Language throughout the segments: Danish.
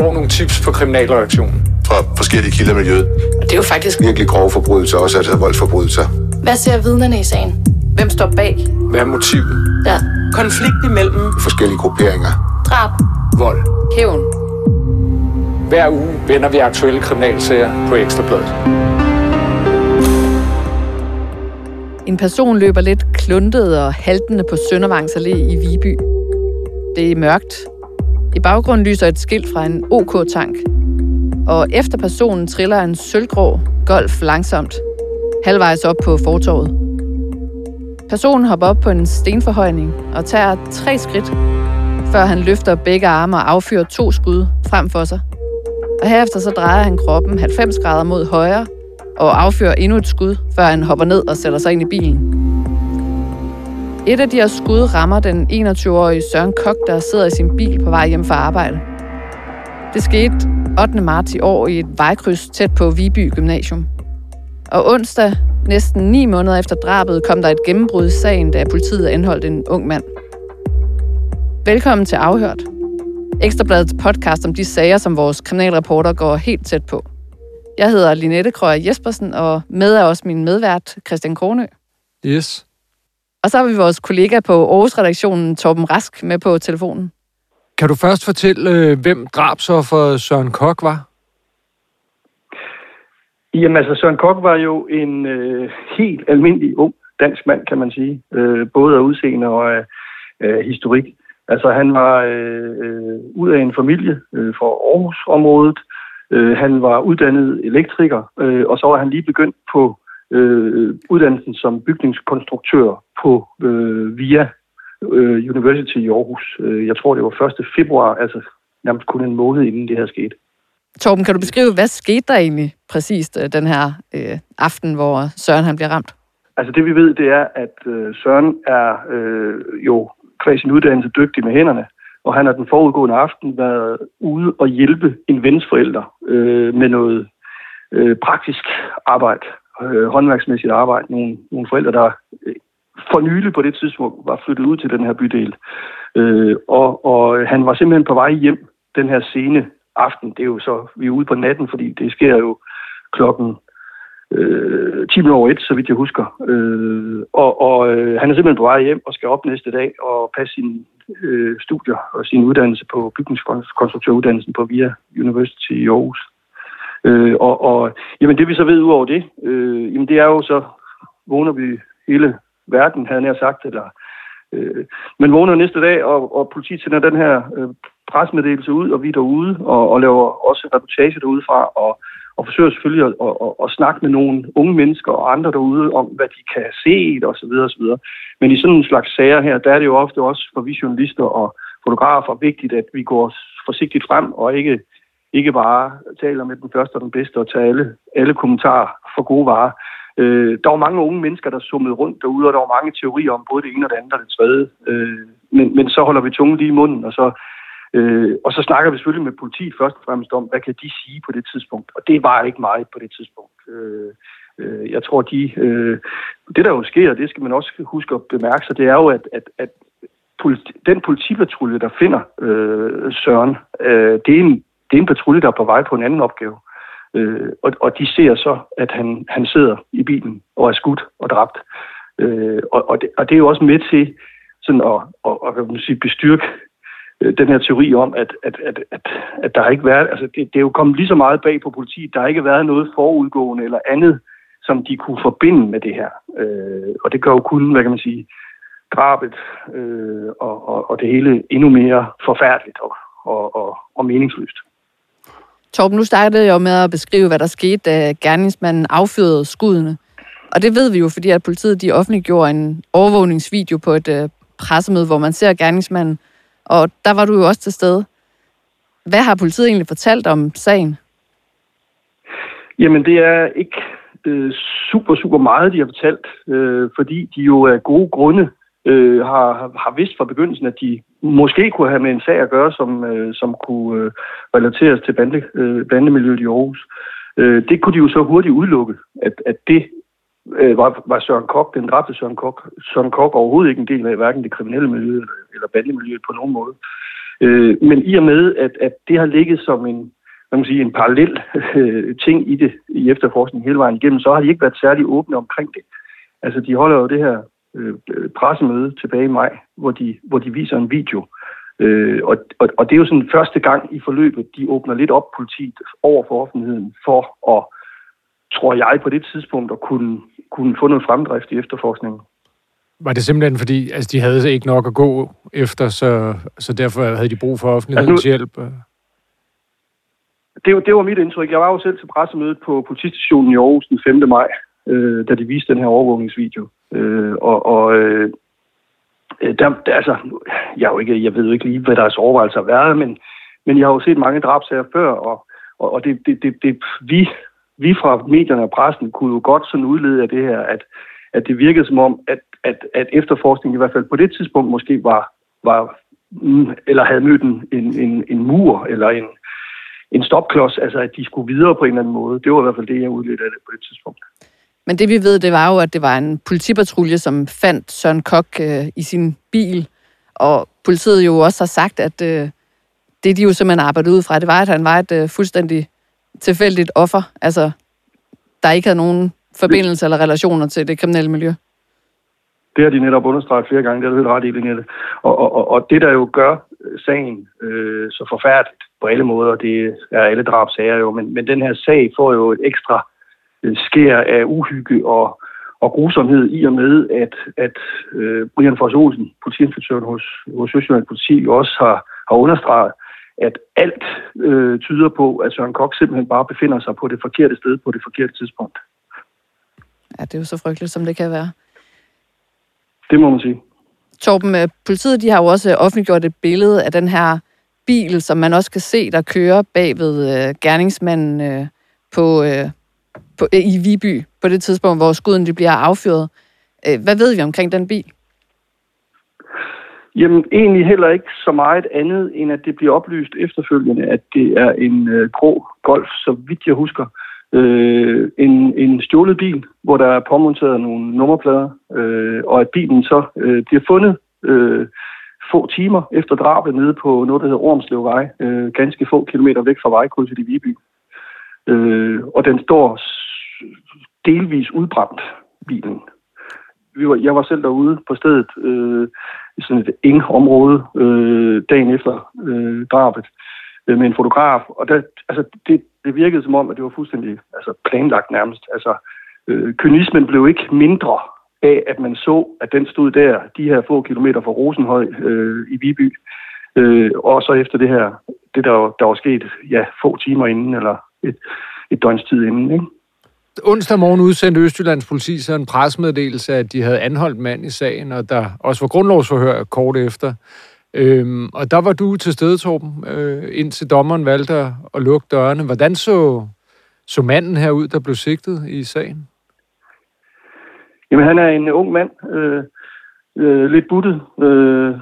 får nogle tips på kriminalreaktionen. Fra forskellige kilder i miljøet. Og det er jo faktisk Virkelig grove forbrydelser, også altså voldsforbrydelser. Hvad ser vidnerne i sagen? Hvem står bag? Hvad er motivet? Ja. Konflikt imellem Forskellige grupperinger. Drab. Vold. Hævn. Hver uge vender vi aktuelle kriminalsager på Ekstrabladet. En person løber lidt kluntet og haltende på Søndervangs Allé i Viby. Det er mørkt. I baggrunden lyser et skilt fra en OK-tank. Og efter personen triller en sølvgrå golf langsomt, halvvejs op på fortorvet. Personen hopper op på en stenforhøjning og tager tre skridt, før han løfter begge arme og affyrer to skud frem for sig. Og herefter så drejer han kroppen 90 grader mod højre og affyrer endnu et skud, før han hopper ned og sætter sig ind i bilen. Et af de her skud rammer den 21-årige Søren Kok, der sidder i sin bil på vej hjem fra arbejde. Det skete 8. marts i år i et vejkryds tæt på Viby Gymnasium. Og onsdag, næsten ni måneder efter drabet, kom der et gennembrud i sagen, da politiet anholdt en ung mand. Velkommen til Afhørt. Ekstrabladets podcast om de sager, som vores kriminalreporter går helt tæt på. Jeg hedder Linette Krøyer Jespersen, og med er også min medvært, Christian Kronø. Yes. Og så har vi vores kollega på Aarhus-redaktionen, Torben Rask, med på telefonen. Kan du først fortælle, øh, hvem drabsoffer Søren Kok var? Jamen altså, Søren Kok var jo en øh, helt almindelig ung dansk mand, kan man sige. Øh, både af udseende og af, af historik. Altså, han var øh, øh, ud af en familie øh, fra Aarhus-området. Øh, han var uddannet elektriker, øh, og så var han lige begyndt på øh, uddannelsen som bygningskonstruktør på øh, VIA øh, University i Aarhus. Øh, jeg tror, det var 1. februar, altså nærmest kun en måned inden det her skete. Torben, kan du beskrive, hvad skete der egentlig præcist øh, den her øh, aften, hvor Søren han bliver ramt? Altså det vi ved, det er, at øh, Søren er øh, jo kvæg sin uddannelse dygtig med hænderne, og han har den forudgående aften været ude og hjælpe en vens forældre øh, med noget øh, praktisk arbejde, øh, håndværksmæssigt arbejde. Nogle, nogle forældre, der øh, for nylig på det tidspunkt var flyttet ud til den her bydel. Øh, og, og han var simpelthen på vej hjem den her sene aften. Det er jo så, vi er ude på natten, fordi det sker jo klokken øh, 10 over 1, så vidt jeg husker. Øh, og og øh, han er simpelthen på vej hjem og skal op næste dag og passe sine øh, studier og sin uddannelse på bygningskonstruktøruddannelsen på VIA University i Aarhus. Øh, og, og jamen det vi så ved ud over det, øh, jamen det er jo så, vågner vi hele verden, havde jeg sagt, eller øh, men vågner næste dag, og, og politiet sender den her øh, presmeddelelse ud, og vi er derude, og, og laver også reportage derudefra, og, og forsøger selvfølgelig at, at, at, at snakke med nogle unge mennesker og andre derude om, hvad de kan se, og så videre, og så videre. Men i sådan en slags sager her, der er det jo ofte også for vi journalister og fotografer vigtigt, at vi går forsigtigt frem, og ikke, ikke bare taler med den første og den bedste, og tager alle, alle kommentarer for gode varer. Øh, der var mange unge mennesker, der summede rundt derude, og der var mange teorier om både det ene og det andet og det tredje. Øh, men, men så holder vi tungen lige i munden, og så, øh, og så snakker vi selvfølgelig med politiet først og fremmest om, hvad kan de sige på det tidspunkt. Og det var ikke meget på det tidspunkt. Øh, øh, jeg tror, de, øh, det der jo sker, det skal man også huske at bemærke sig, det er jo, at, at, at politi, den politipatrulje, der finder øh, Søren, øh, det, er en, det er en patrulje, der er på vej på en anden opgave. Øh, og, og de ser så, at han, han sidder i bilen og er skudt og dræbt. Øh, og, og, det, og det er jo også med til sådan at, at, at kan man sige, bestyrke øh, den her teori om, at, at, at, at, at der har ikke været, altså det, det er jo kommet lige så meget bag på politiet, der har ikke været noget forudgående eller andet, som de kunne forbinde med det her. Øh, og det gør jo kun, hvad kan man sige, drabet øh, og, og, og det hele endnu mere forfærdeligt og, og, og, og meningsløst. Torben, nu startede jeg jo med at beskrive, hvad der skete, da gerningsmanden affyrede skuddene. Og det ved vi jo, fordi at politiet de offentliggjorde en overvågningsvideo på et øh, pressemøde, hvor man ser gerningsmanden. Og der var du jo også til stede. Hvad har politiet egentlig fortalt om sagen? Jamen, det er ikke øh, super, super meget, de har fortalt, øh, fordi de jo af gode grunde øh, har, har vidst fra begyndelsen, at de måske kunne have med en sag at gøre, som, øh, som kunne øh, relateres til bande, øh, bandemiljøet i Aarhus. Øh, det kunne de jo så hurtigt udelukke, at, at det øh, var, var Søren Kok, den dræbte Søren Kok. Søren Kok overhovedet ikke en del af hverken det kriminelle miljø eller, eller bandemiljøet på nogen måde. Øh, men i og med, at, at det har ligget som en, hvad man sige, en parallel øh, ting i det i efterforskningen hele vejen igennem, så har de ikke været særlig åbne omkring det. Altså, de holder jo det her øh, pressemøde tilbage i maj, hvor de, hvor de viser en video. Øh, og, og, og det er jo sådan første gang i forløbet, de åbner lidt op politiet over for offentligheden for at, tror jeg, på det tidspunkt at kunne, kunne få noget fremdrift i efterforskningen. Var det simpelthen fordi, altså de havde ikke nok at gå efter, så, så derfor havde de brug for offentlighedens altså nu, hjælp? Det, det var mit indtryk. Jeg var jo selv til pressemødet på politistationen i Aarhus den 5. maj, øh, da de viste den her overvågningsvideo. Øh, og og øh, øh, der, der, altså, jeg, er jo ikke, jeg ved jo ikke lige, hvad deres overvejelser har været, men, men jeg har jo set mange drabsager før, og, og, og det, det, det, det, vi, vi fra medierne og pressen kunne jo godt sådan udlede af det her, at, at det virkede som om, at, at, at efterforskningen i hvert fald på det tidspunkt måske var, var mm, eller havde mødt en, en, en mur, eller en, en stopklods, altså at de skulle videre på en eller anden måde. Det var i hvert fald det, jeg udledte af det på det tidspunkt. Men det vi ved, det var jo, at det var en politipatrulje, som fandt Søren Kok øh, i sin bil, og politiet jo også har sagt, at øh, det de jo simpelthen arbejdede ud fra, det var, at han var et øh, fuldstændig tilfældigt offer, altså der ikke havde nogen forbindelse eller relationer til det kriminelle miljø. Det har de netop understreget flere gange, det har du helt ret i, Linette. Og, og, og det, der jo gør øh, sagen øh, så forfærdeligt på alle måder, det er alle drabsager jo, men, men den her sag får jo et ekstra øh, skær af uhygge og, og grusomhed i og med, at, at øh, Brian Fors Olsen, politiinspektøren hos, hos Østjylland Politi, også har, har understreget, at alt øh, tyder på, at Søren Kok simpelthen bare befinder sig på det forkerte sted på det forkerte tidspunkt. Ja, det er jo så frygteligt, som det kan være. Det må man sige. Torben, øh, politiet de har jo også offentliggjort et billede af den her bil, som man også kan se, der kører bag ved øh, gerningsmanden øh, på, øh, på, øh, i Viby, på det tidspunkt, hvor skuden de bliver affyret. Øh, hvad ved vi omkring den bil? Jamen, egentlig heller ikke så meget andet, end at det bliver oplyst efterfølgende, at det er en øh, grå Golf, så vidt jeg husker. Øh, en, en stjålet bil, hvor der er påmonteret nogle nummerplader, øh, og at bilen så øh, bliver fundet øh, få timer efter drabet nede på noget, der hedder Ormslevvej, øh, ganske få kilometer væk fra vejkrydset i Viby. Øh, og den står delvis udbrændt, bilen. Vi var, jeg var selv derude på stedet øh, i sådan et eng-område øh, dagen efter øh, drabet øh, med en fotograf, og der, altså, det, det virkede som om, at det var fuldstændig altså, planlagt nærmest. Altså, øh, kynismen blev ikke mindre af, at man så, at den stod der, de her få kilometer fra Rosenhøj øh, i Viby, øh, og så efter det her, det der, der var sket, ja, få timer inden, eller et, et døgns tid inden, ikke? Onsdag morgen udsendte Østjyllands politi så en presmeddelelse, at de havde anholdt mand i sagen, og der også var grundlovsforhør kort efter. Øhm, og der var du til stede, Torben, øh, indtil dommeren valgte at lukke dørene. Hvordan så, så manden her ud, der blev sigtet i sagen? Jamen, han er en ung mand, øh, øh, lidt buttet, øh,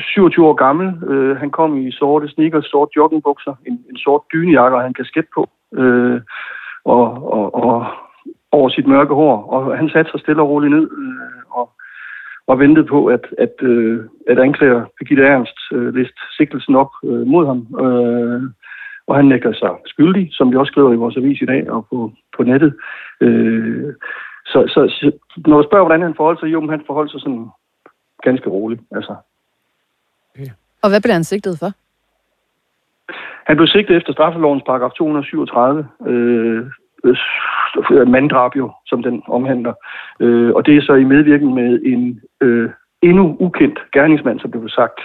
27 år gammel. Øh, han kom i sorte sneakers, sort joggingbukser, en, en sort dynejakke og han kasket på. Øh, og, og, og over sit mørke hår. Og han satte sig stille og roligt ned øh, og, og ventede på, at, at, øh, at anklager Birgitte Ernst øh, liste sigtelsen op øh, mod ham. Øh, og han nægter sig skyldig, som vi også skriver i vores avis i dag og på, på nettet. Øh, så, så, så når du spørger, hvordan han forholder sig, jo, men han forholder sig sådan ganske roligt. Altså. Og hvad blev han sigtet for? Han blev sigtet efter straffelovens paragraf 237, øh, øh, manddrab jo, som den omhandler. Øh, og det er så i medvirken med en øh, endnu ukendt gerningsmand, som det blev sagt.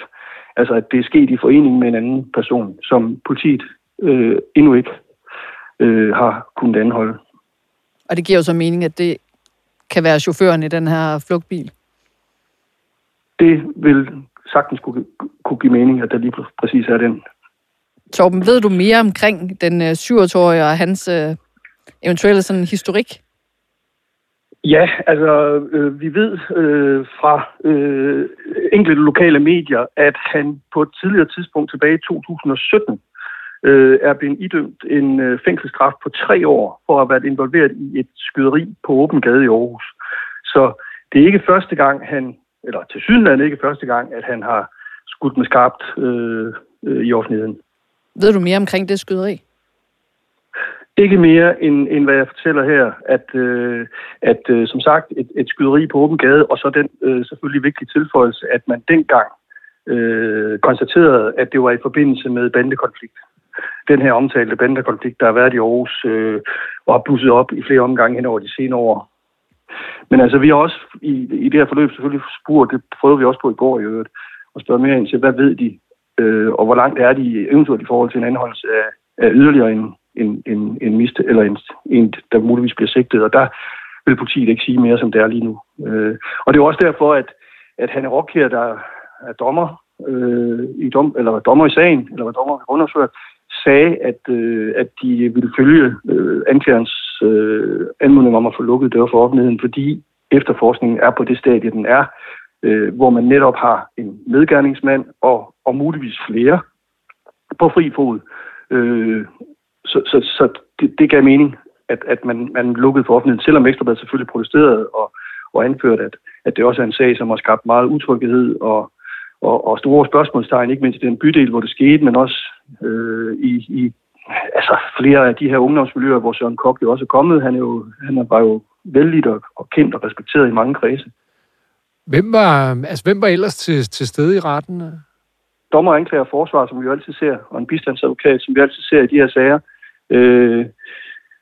Altså, at det er sket i forening med en anden person, som politiet øh, endnu ikke øh, har kunnet anholde. Og det giver jo så mening, at det kan være chaufføren i den her flugtbil? Det vil sagtens kunne, kunne give mening, at der lige præcis er den Torben, ved du mere omkring den 27-årige øh, og hans øh, eventuelle sådan historik? Ja, altså øh, vi ved øh, fra øh, enkelte lokale medier, at han på et tidligere tidspunkt tilbage i 2017 øh, er blevet idømt en øh, fængselsstraf på tre år for at have været involveret i et skyderi på åben gade i Aarhus. Så det er ikke første gang, han, eller til sydenlandet ikke første gang, at han har skudt med skarpt øh, øh, i offentligheden. Ved du mere omkring det skyderi? Ikke mere end, end hvad jeg fortæller her, at, øh, at øh, som sagt et, et skyderi på åben gade, og så den øh, selvfølgelig vigtige tilføjelse, at man dengang øh, konstaterede, at det var i forbindelse med bandekonflikt. Den her omtalte bandekonflikt, der har været i Aarhus, øh, og har blusset op i flere omgange hen over de senere år. Men altså, vi har også i, i det her forløb selvfølgelig spurgt, det prøvede vi også på i går i øvrigt, og spørge mere ind til, hvad ved de, øh, og hvor langt er de eventuelt i forhold til en anholdelse af, af yderligere en, en, en, en miste, eller en, en, der muligvis bliver sigtet, og der vil politiet ikke sige mere, som det er lige nu. Øh, og det er også derfor, at, at Hanne Rock her, der er dommer, øh, i dom, eller dommer i sagen, eller var dommer undersøgt, sagde, at, øh, at de ville følge øh, anklagerens øh, anmodning om at få lukket døre for offentligheden, fordi efterforskningen er på det stadie, den er, øh, hvor man netop har en medgerningsmand og, og muligvis flere på fri fod. Øh, så så, så det, det gav mening, at, at man, man lukkede for offentligheden, selvom Ekstrabladet selvfølgelig protesterede og, og anførte, at, at det også er en sag, som har skabt meget utryghed og, og, og store spørgsmålstegn, ikke mindst i den bydel, hvor det skete, men også øh, i, i altså flere af de her ungdomsmiljøer, hvor Søren Kok jo også er kommet. Han, er jo, han var jo vældig og, og kendt og respekteret i mange kredse. Hvem var, altså, hvem var ellers til, til stede i retten? Dommer, anklager og forsvar, som vi jo altid ser, og en bistandsadvokat, som vi altid ser i de her sager. Øh,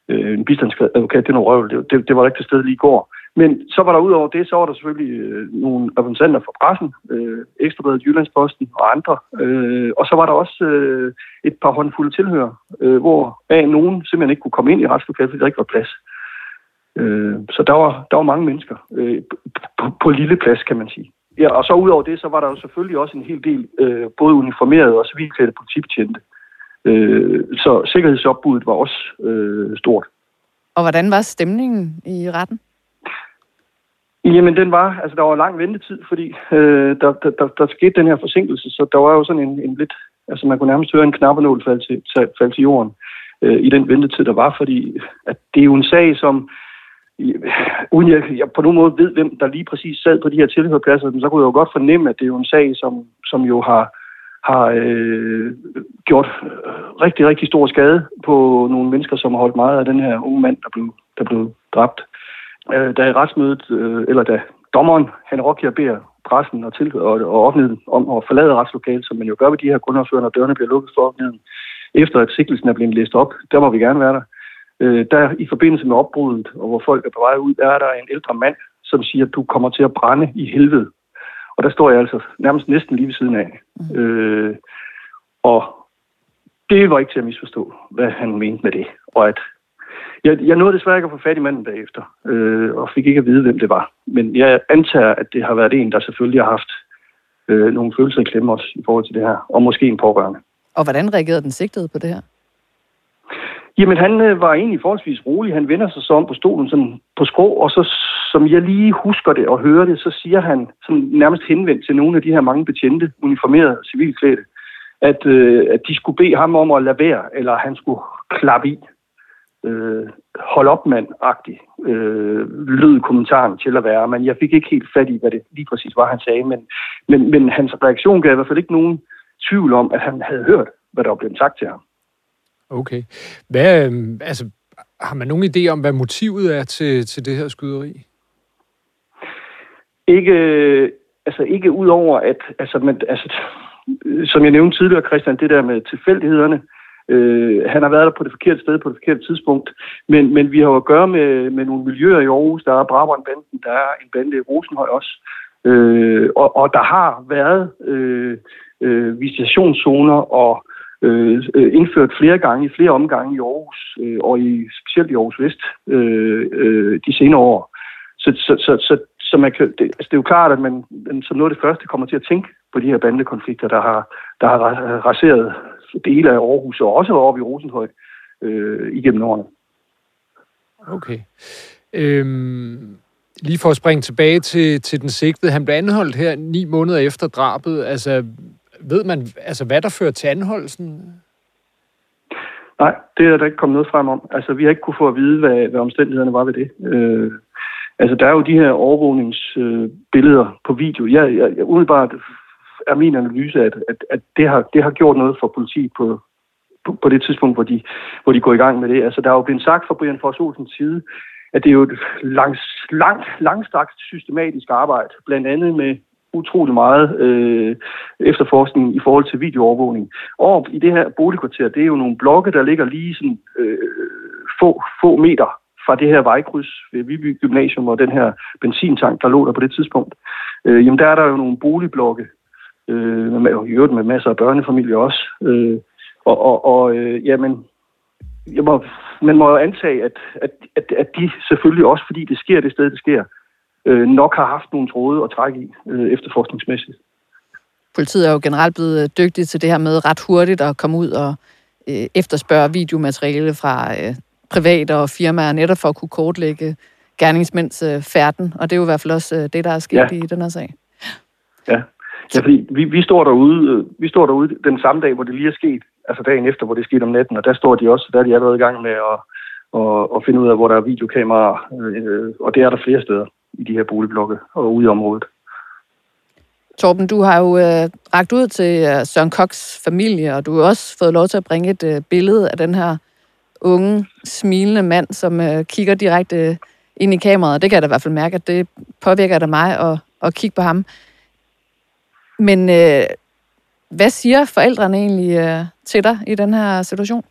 øh, en bistandsadvokat, det er noget røvel, Det, det, det var ikke til stede lige i går. Men så var der ud over det, så var der selvfølgelig øh, nogle repræsentanter fra pressen, øh, Ekstrabladet, Jyllandsposten og andre. Øh, og så var der også øh, et par håndfulde tilhører, øh, hvor af nogen simpelthen ikke kunne komme ind i retslokalet, fordi der ikke var plads. Øh, så der var, der var mange mennesker øh, på, på lille plads, kan man sige. Ja, og så ud over det, så var der jo selvfølgelig også en hel del øh, både uniformerede og civilklædte politibetjente. Øh, så sikkerhedsopbuddet var også øh, stort. Og hvordan var stemningen i retten? Jamen, den var, altså der var lang ventetid, fordi øh, der, der, der, der skete den her forsinkelse, så der var jo sådan en, en lidt, altså man kunne nærmest høre en knappenål falde til, falde til jorden øh, i den ventetid, der var, fordi at det er jo en sag, som uden jeg, jeg på nogen måde ved, hvem der lige præcis sad på de her tilhørpladser, så kunne jeg jo godt fornemme, at det er jo en sag, som, som jo har, har øh, gjort rigtig, rigtig stor skade på nogle mennesker, som har holdt meget af den her unge mand, der blev, der blev dræbt øh, da i retsmødet, øh, eller da dommeren, han Rokia, beder pressen og, til, og, og offentligheden om at forlade retslokalet, som man jo gør ved de her grundlovsfører, når dørene bliver lukket for offentligheden, efter at sikkelsen er blevet læst op, der må vi gerne være der. Øh, der i forbindelse med opbruddet, og hvor folk er på vej ud, der er der en ældre mand, som siger, at du kommer til at brænde i helvede. Og der står jeg altså nærmest næsten lige ved siden af. Mm. Øh, og det var ikke til at misforstå, hvad han mente med det. Og at jeg, jeg nåede desværre ikke at få fat i manden bagefter, øh, og fik ikke at vide, hvem det var. Men jeg antager, at det har været en, der selvfølgelig har haft øh, nogle følelser i klemme også i forhold til det her, og måske en pårørende. Og hvordan reagerede den sigtede på det her? Jamen, han øh, var egentlig forholdsvis rolig. Han vender sig så om på stolen sådan på skrå, og så, som jeg lige husker det og hører det, så siger han sådan nærmest henvendt til nogle af de her mange betjente, uniformerede civilklædte, at, øh, at de skulle bede ham om at lade være, eller han skulle klappe i øh, hold op mand-agtig øh, lød kommentaren til at være, men jeg fik ikke helt fat i, hvad det lige præcis var, han sagde, men, men, men hans reaktion gav i hvert fald ikke nogen tvivl om, at han havde hørt, hvad der var blevet sagt til ham. Okay. Hvad, øhm, altså, har man nogen idé om, hvad motivet er til, til det her skyderi? Ikke, altså ikke ud over, at, altså, men, altså, som jeg nævnte tidligere, Christian, det der med tilfældighederne, Øh, han har været der på det forkerte sted på det forkerte tidspunkt. Men, men vi har jo at gøre med, med nogle miljøer i Aarhus. Der er Brabrand-banden, der er en bande i Rosenhøj også. Øh, og, og der har været øh, øh, visitationszoner og Øh, øh, indført flere gange, i flere omgange i Aarhus, øh, og i, specielt i Aarhus Vest øh, øh, de senere år. Så, så, så, så, så man kan, det, altså det er jo klart, at man, man som noget af det første kommer til at tænke på de her bandekonflikter, der har, der har raseret dele af Aarhus, og også oppe i Rosenhøj øh, igennem årene. Okay. Øhm, lige for at springe tilbage til, til den sigtede. Han blev anholdt her ni måneder efter drabet. Altså, ved man, altså, hvad der fører til anholdelsen? Nej, det er der ikke kommet noget frem om. Altså, vi har ikke kunne få at vide, hvad, hvad omstændighederne var ved det. Øh, altså, der er jo de her overvågningsbilleder øh, på video. Jeg, jeg, jeg umiddelbart er min analyse, at, at, at det, har, det har gjort noget for politiet på, på, på det tidspunkt, hvor de, hvor de går i gang med det. Altså, der er jo blevet sagt fra Brian Fors Olsens side, at det er jo et langs, langt, langstrakt systematisk arbejde, blandt andet med utrolig meget øh, efterforskning i forhold til videoovervågning. Og i det her boligkvarter, det er jo nogle blokke, der ligger lige sådan øh, få, få meter fra det her vejkryds ved Viby Gymnasium og den her benzintank, der lå der på det tidspunkt. Øh, jamen der er der jo nogle boligblokke, øh, med, i øvrigt med masser af børnefamilier også. Øh, og og, og øh, jamen, jeg må, man må jo antage, at, at, at, at de selvfølgelig også, fordi det sker det sted, det sker, øh, nok har haft nogle tråde at trække i øh, efterforskningsmæssigt. Politiet er jo generelt blevet øh, dygtige til det her med ret hurtigt at komme ud og øh, efterspørge videomateriale fra øh, private og firmaer, netop for at kunne kortlægge gerningsmænds øh, færden. Og det er jo i hvert fald også øh, det, der er sket ja. i den her sag. Ja, ja fordi vi, vi, står derude, øh, vi står derude den samme dag, hvor det lige er sket, altså dagen efter, hvor det skete om natten, og der står de også, der er de allerede i gang med at, at, at finde ud af, hvor der er videokameraer, øh, og det er der flere steder i de her boligblokke og ude i området. Torben, du har jo øh, ragt ud til øh, Søren Koks familie, og du har også fået lov til at bringe et øh, billede af den her unge, smilende mand, som øh, kigger direkte øh, ind i kameraet. Det kan jeg da i hvert fald mærke, at det påvirker da mig at, at kigge på ham. Men øh, hvad siger forældrene egentlig øh, til dig i den her situation?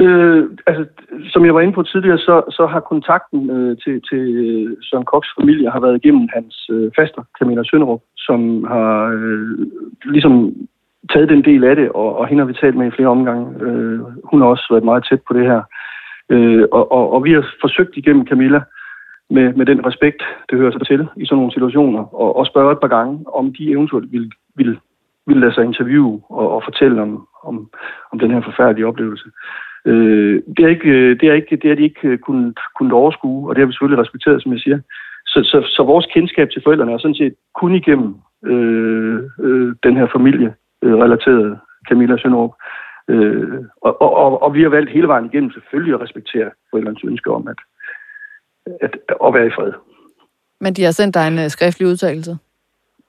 Øh, altså, som jeg var inde på tidligere, så, så har kontakten øh, til, til øh, Søren Koks familie har været igennem hans øh, faster, Camilla Sønderup, som har øh, ligesom taget den del af det, og, og hende har vi talt med i flere omgange. Øh, hun har også været meget tæt på det her. Øh, og, og, og vi har forsøgt igennem Camilla med, med den respekt, det hører sig til i sådan nogle situationer, og, og spørge et par gange, om de eventuelt vil, vil, vil lade sig interviewe og, og fortælle om, om, om den her forfærdelige oplevelse. Øh, det, er ikke, det, er ikke, det er de ikke kunnet, kunnet overskue, og det har vi selvfølgelig respekteret, som jeg siger. Så, så, så vores kendskab til forældrene er sådan set kun igennem øh, øh, den her familie øh, relaterede Camilla Sønderup. Øh, og, og, og vi har valgt hele vejen igennem selvfølgelig at respektere forældrenes ønske om at, at, at være i fred. Men de har sendt dig en uh, skriftlig udtalelse?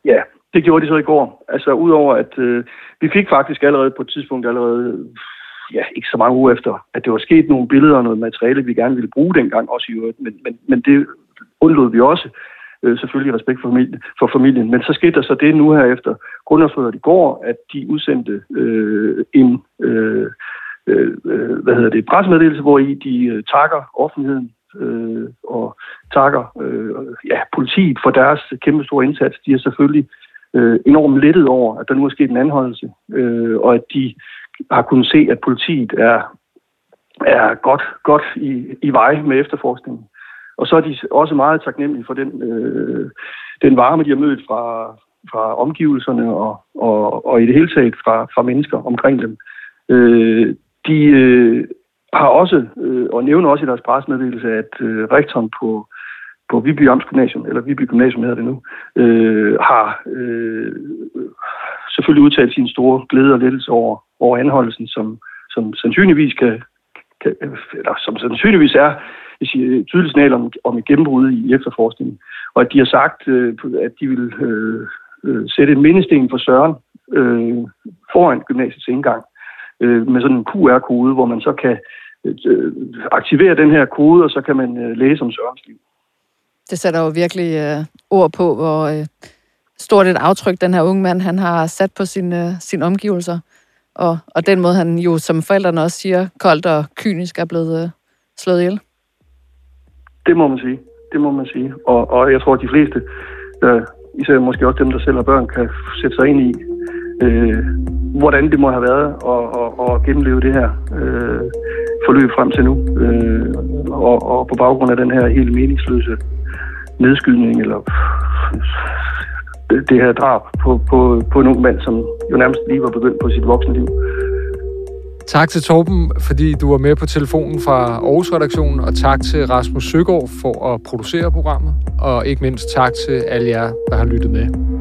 Ja, det gjorde de så i går. Altså udover at øh, vi fik faktisk allerede på et tidspunkt allerede ja, ikke så mange uger efter, at det var sket nogle billeder og noget materiale, vi gerne ville bruge dengang også i øvrigt, men, men, men det undlod vi også, øh, selvfølgelig respekt for familien, for familien. Men så skete der så det nu her efter grundlovsføret i går, at de udsendte øh, en øh, øh, øh, hvad hedder det, pressemeddelelse, hvor i de øh, takker offentligheden øh, og takker øh, ja, politiet for deres kæmpe store indsats. De er selvfølgelig øh, enormt lettet over, at der nu er sket en anholdelse, øh, og at de har kunnet se, at politiet er, er godt, godt i, i vej med efterforskningen. Og så er de også meget taknemmelige for den, øh, den varme, de har mødt fra, fra omgivelserne og, og, og i det hele taget fra, fra mennesker omkring dem. Øh, de øh, har også, øh, og nævner også i deres presmeddelelse, at øh, rektoren på, på Viby Amts Gymnasium, eller Viby Gymnasium hedder det nu, øh, har øh, selvfølgelig udtalt sin store glæde og lettelse over, over anholdelsen, som, som sandsynligvis kan, kan eller som sandsynligvis er et tydeligt signal om, om et gennembrud i efterforskningen. Og at de har sagt, øh, at de vil øh, øh, sætte en mindesten for Søren øh, foran gymnasiets indgang øh, med sådan en QR-kode, hvor man så kan øh, aktivere den her kode, og så kan man øh, læse om Sørens liv. Det sætter jo virkelig øh, ord på, hvor øh, stort et aftryk den her unge mand han har sat på sine, øh, sin omgivelser. Og, og den måde, han jo, som forældrene også siger, koldt og kynisk er blevet øh, slået ihjel. Det må man sige. Det må man sige. Og, og jeg tror, at de fleste, øh, især måske også dem, der selv har børn, kan sætte sig ind i, øh, hvordan det må have været at, at, at gennemleve det her øh, forløb frem til nu. Øh, og, og på baggrund af den her helt meningsløse nedskydning, eller det her drab på, på, på en ung mand, som jo nærmest lige var begyndt på sit voksenliv. Tak til Torben, fordi du var med på telefonen fra Aarhus-redaktionen, og tak til Rasmus Søgaard for at producere programmet, og ikke mindst tak til alle jer, der har lyttet med.